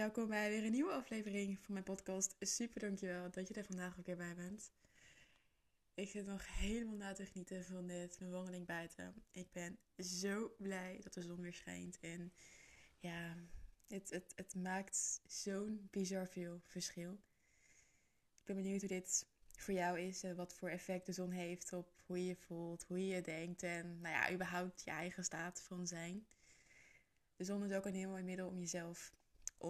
Welkom bij weer een nieuwe aflevering van mijn podcast. Super dankjewel dat je er vandaag ook weer bij bent. Ik zit nog helemaal na te genieten van dit, mijn wandeling buiten. Ik ben zo blij dat de zon weer schijnt. En ja, het, het, het maakt zo'n bizar veel verschil. Ik ben benieuwd hoe dit voor jou is. En wat voor effect de zon heeft op hoe je je voelt, hoe je je denkt. En nou ja, überhaupt je eigen staat van zijn. De zon is ook een heel mooi middel om jezelf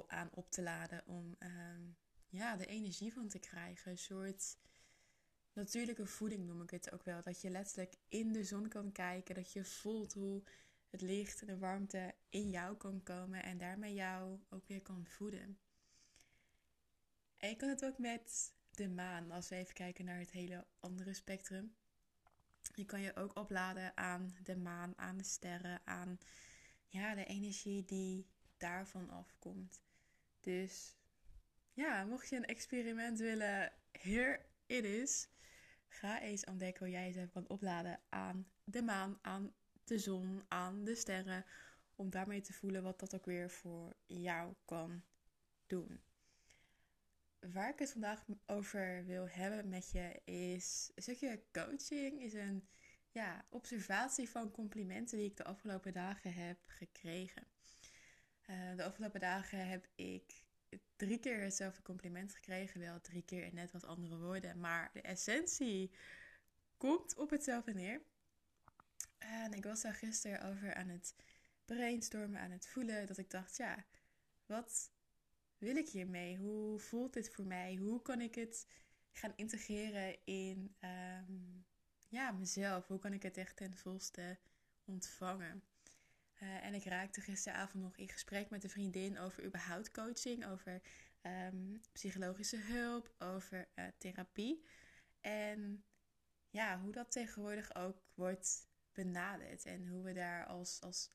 aan op te laden. Om ehm, ja, de energie van te krijgen. Een soort natuurlijke voeding noem ik het ook wel. Dat je letterlijk in de zon kan kijken. Dat je voelt hoe het licht en de warmte in jou kan komen. En daarmee jou ook weer kan voeden. En je kan het ook met de maan. Als we even kijken naar het hele andere spectrum. Je kan je ook opladen aan de maan, aan de sterren, aan ja, de energie die daarvan afkomt. Dus ja, mocht je een experiment willen, here it is. Ga eens ontdekken hoe jij jezelf kan opladen aan de maan, aan de zon, aan de sterren. Om daarmee te voelen wat dat ook weer voor jou kan doen. Waar ik het vandaag over wil hebben met je is een stukje coaching. Is een ja, observatie van complimenten die ik de afgelopen dagen heb gekregen. Uh, de afgelopen dagen heb ik drie keer hetzelfde compliment gekregen. Wel drie keer in net wat andere woorden. Maar de essentie komt op hetzelfde neer. En ik was daar gisteren over aan het brainstormen, aan het voelen. Dat ik dacht, ja, wat wil ik hiermee? Hoe voelt dit voor mij? Hoe kan ik het gaan integreren in um, ja, mezelf? Hoe kan ik het echt ten volste ontvangen? Uh, en ik raakte gisteravond nog in gesprek met een vriendin over überhaupt coaching, over um, psychologische hulp, over uh, therapie. En ja, hoe dat tegenwoordig ook wordt benaderd. En hoe we daar als, als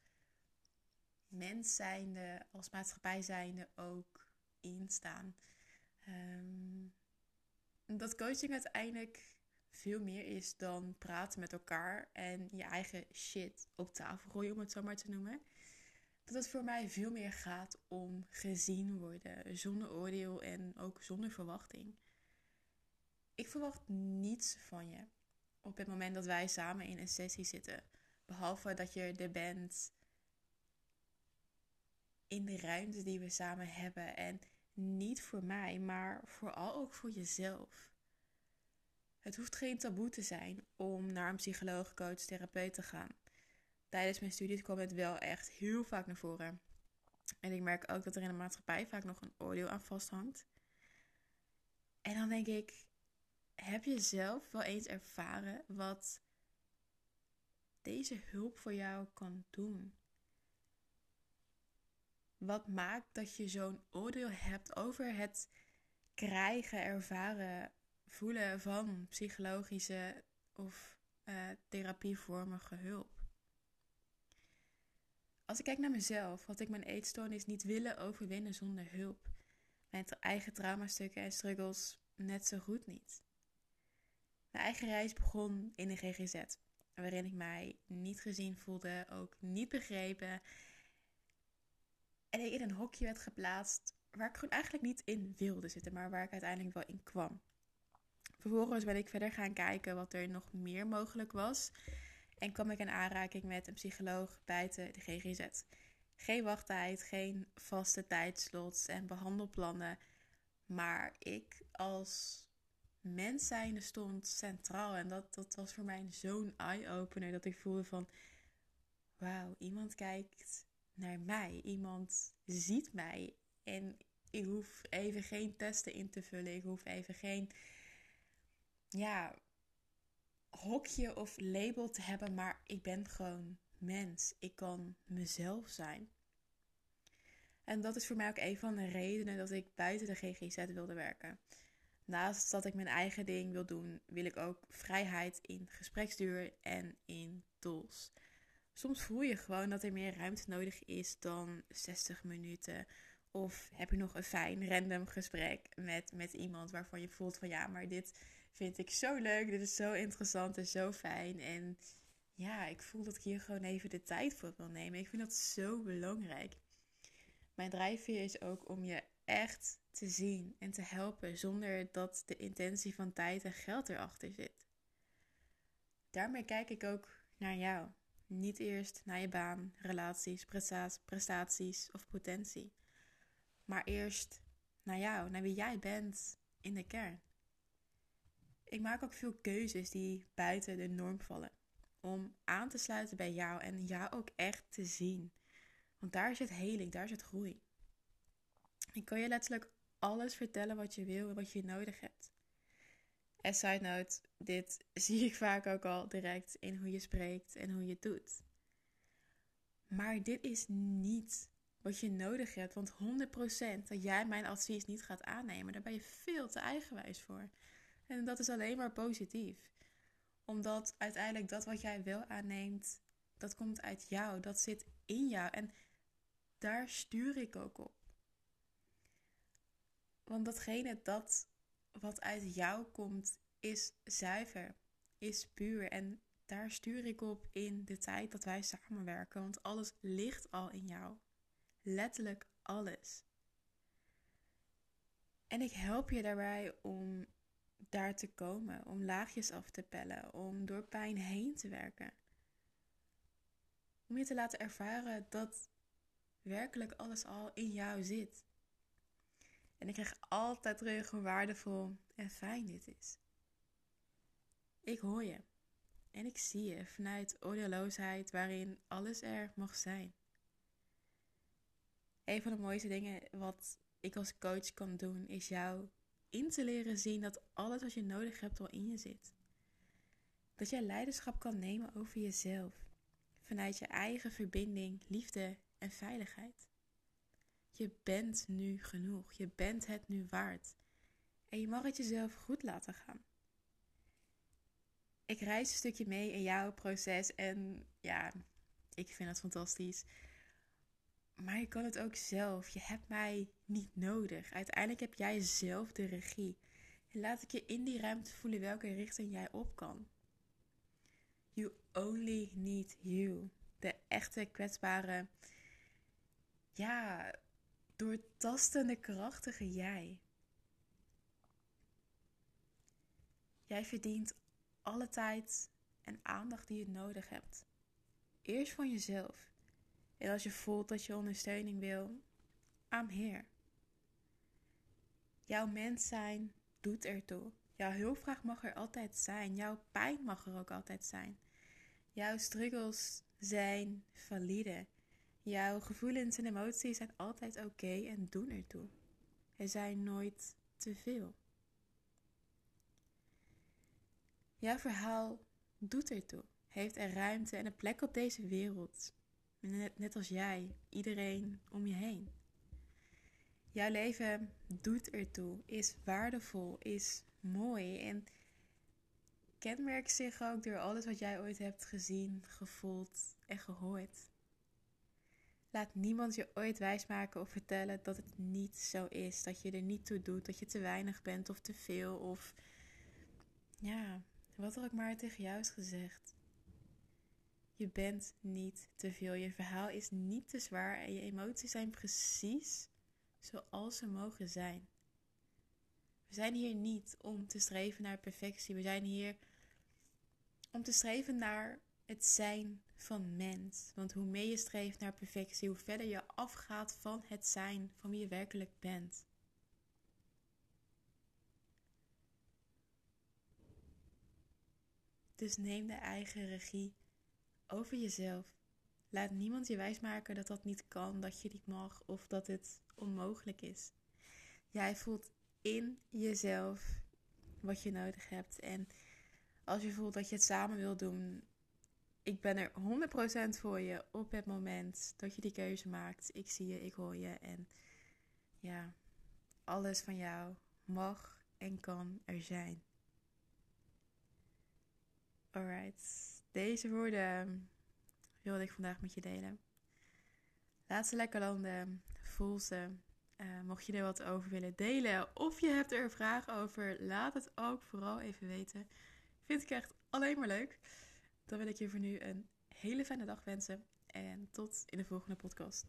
mens zijnde, als maatschappij zijnde ook in staan. Um, dat coaching uiteindelijk veel meer is dan praten met elkaar en je eigen shit op tafel gooien, om het zo maar te noemen. Dat het voor mij veel meer gaat om gezien worden, zonder oordeel en ook zonder verwachting. Ik verwacht niets van je op het moment dat wij samen in een sessie zitten. Behalve dat je er bent in de ruimte die we samen hebben. En niet voor mij, maar vooral ook voor jezelf. Het hoeft geen taboe te zijn om naar een psycholoog, coach, therapeut te gaan. Tijdens mijn studie kwam het wel echt heel vaak naar voren. En ik merk ook dat er in de maatschappij vaak nog een oordeel aan vasthangt. En dan denk ik, heb je zelf wel eens ervaren wat deze hulp voor jou kan doen? Wat maakt dat je zo'n oordeel hebt over het krijgen, ervaren voelen van psychologische of uh, therapievormige hulp. Als ik kijk naar mezelf, had ik mijn eetstoornis niet willen overwinnen zonder hulp. Mijn eigen traumastukken en struggles net zo goed niet. Mijn eigen reis begon in de GGZ, waarin ik mij niet gezien voelde, ook niet begrepen. En ik in een hokje werd geplaatst waar ik gewoon eigenlijk niet in wilde zitten, maar waar ik uiteindelijk wel in kwam. Vervolgens ben ik verder gaan kijken wat er nog meer mogelijk was. En kwam ik in aanraking met een psycholoog buiten de GGZ. Geen wachttijd, geen vaste tijdslots en behandelplannen. Maar ik als mens zijnde stond centraal. En dat, dat was voor mij zo'n eye-opener. Dat ik voelde van... Wauw, iemand kijkt naar mij. Iemand ziet mij. En ik hoef even geen testen in te vullen. Ik hoef even geen ja, hokje of label te hebben, maar ik ben gewoon mens. Ik kan mezelf zijn. En dat is voor mij ook een van de redenen dat ik buiten de GGZ wilde werken. Naast dat ik mijn eigen ding wil doen, wil ik ook vrijheid in gespreksduur en in tools. Soms voel je gewoon dat er meer ruimte nodig is dan 60 minuten. Of heb je nog een fijn random gesprek met, met iemand waarvan je voelt van ja, maar dit vind ik zo leuk. Dit is zo interessant en zo fijn. En ja, ik voel dat ik hier gewoon even de tijd voor wil nemen. Ik vind dat zo belangrijk. Mijn drijfveer is ook om je echt te zien en te helpen zonder dat de intentie van tijd en geld erachter zit. Daarmee kijk ik ook naar jou. Niet eerst naar je baan, relaties, prestaties of potentie. Maar eerst naar jou, naar wie jij bent in de kern. Ik maak ook veel keuzes die buiten de norm vallen. Om aan te sluiten bij jou en jou ook echt te zien. Want daar zit heling, daar zit groei. Ik kan je letterlijk alles vertellen wat je wil en wat je nodig hebt. En side note, dit zie ik vaak ook al direct in hoe je spreekt en hoe je het doet. Maar dit is niet wat je nodig hebt. Want 100% dat jij mijn advies niet gaat aannemen, daar ben je veel te eigenwijs voor. En dat is alleen maar positief. Omdat uiteindelijk dat wat jij wel aanneemt, dat komt uit jou. Dat zit in jou. En daar stuur ik ook op. Want datgene dat wat uit jou komt, is zuiver, is puur. En daar stuur ik op in de tijd dat wij samenwerken. Want alles ligt al in jou. Letterlijk alles. En ik help je daarbij om daar te komen, om laagjes af te pellen, om door pijn heen te werken. Om je te laten ervaren dat werkelijk alles al in jou zit. En ik krijg altijd terug hoe waardevol en fijn dit is. Ik hoor je en ik zie je vanuit oordeelloosheid waarin alles er mag zijn. Een van de mooiste dingen wat ik als coach kan doen is jou in te leren zien dat alles wat je nodig hebt al in je zit. Dat jij leiderschap kan nemen over jezelf vanuit je eigen verbinding, liefde en veiligheid. Je bent nu genoeg. Je bent het nu waard. En je mag het jezelf goed laten gaan. Ik reis een stukje mee in jouw proces en ja, ik vind het fantastisch. Maar je kan het ook zelf. Je hebt mij niet nodig. Uiteindelijk heb jij zelf de regie. En laat ik je in die ruimte voelen welke richting jij op kan. You only need you. De echte kwetsbare, ja, doortastende, krachtige jij. Jij verdient alle tijd en aandacht die je nodig hebt. Eerst van jezelf. En als je voelt dat je ondersteuning wil, I'm here. Jouw mens zijn doet ertoe. Jouw hulpvraag mag er altijd zijn. Jouw pijn mag er ook altijd zijn. Jouw struggles zijn valide. Jouw gevoelens en emoties zijn altijd oké en doen ertoe. Er zijn nooit te veel. Jouw verhaal doet ertoe, heeft er ruimte en een plek op deze wereld. Net, net als jij, iedereen om je heen. Jouw leven doet ertoe, is waardevol, is mooi en kenmerkt zich ook door alles wat jij ooit hebt gezien, gevoeld en gehoord. Laat niemand je ooit wijsmaken of vertellen dat het niet zo is. Dat je er niet toe doet, dat je te weinig bent of te veel. Of ja, wat er ook maar tegen jou is gezegd. Je bent niet te veel. Je verhaal is niet te zwaar en je emoties zijn precies zoals ze mogen zijn. We zijn hier niet om te streven naar perfectie. We zijn hier om te streven naar het zijn van mens. Want hoe meer je streeft naar perfectie, hoe verder je afgaat van het zijn van wie je werkelijk bent. Dus neem de eigen regie over jezelf. Laat niemand je wijsmaken dat dat niet kan, dat je niet mag of dat het onmogelijk is. Jij voelt in jezelf wat je nodig hebt. En als je voelt dat je het samen wil doen, ik ben er 100% voor je op het moment dat je die keuze maakt. Ik zie je, ik hoor je en ja, alles van jou mag en kan er zijn. Alright, deze woorden wilde ik vandaag met je delen. Laat ze lekker landen, voel ze. Uh, mocht je er wat over willen delen of je hebt er vragen over, laat het ook vooral even weten. Vind ik echt alleen maar leuk. Dan wil ik je voor nu een hele fijne dag wensen en tot in de volgende podcast.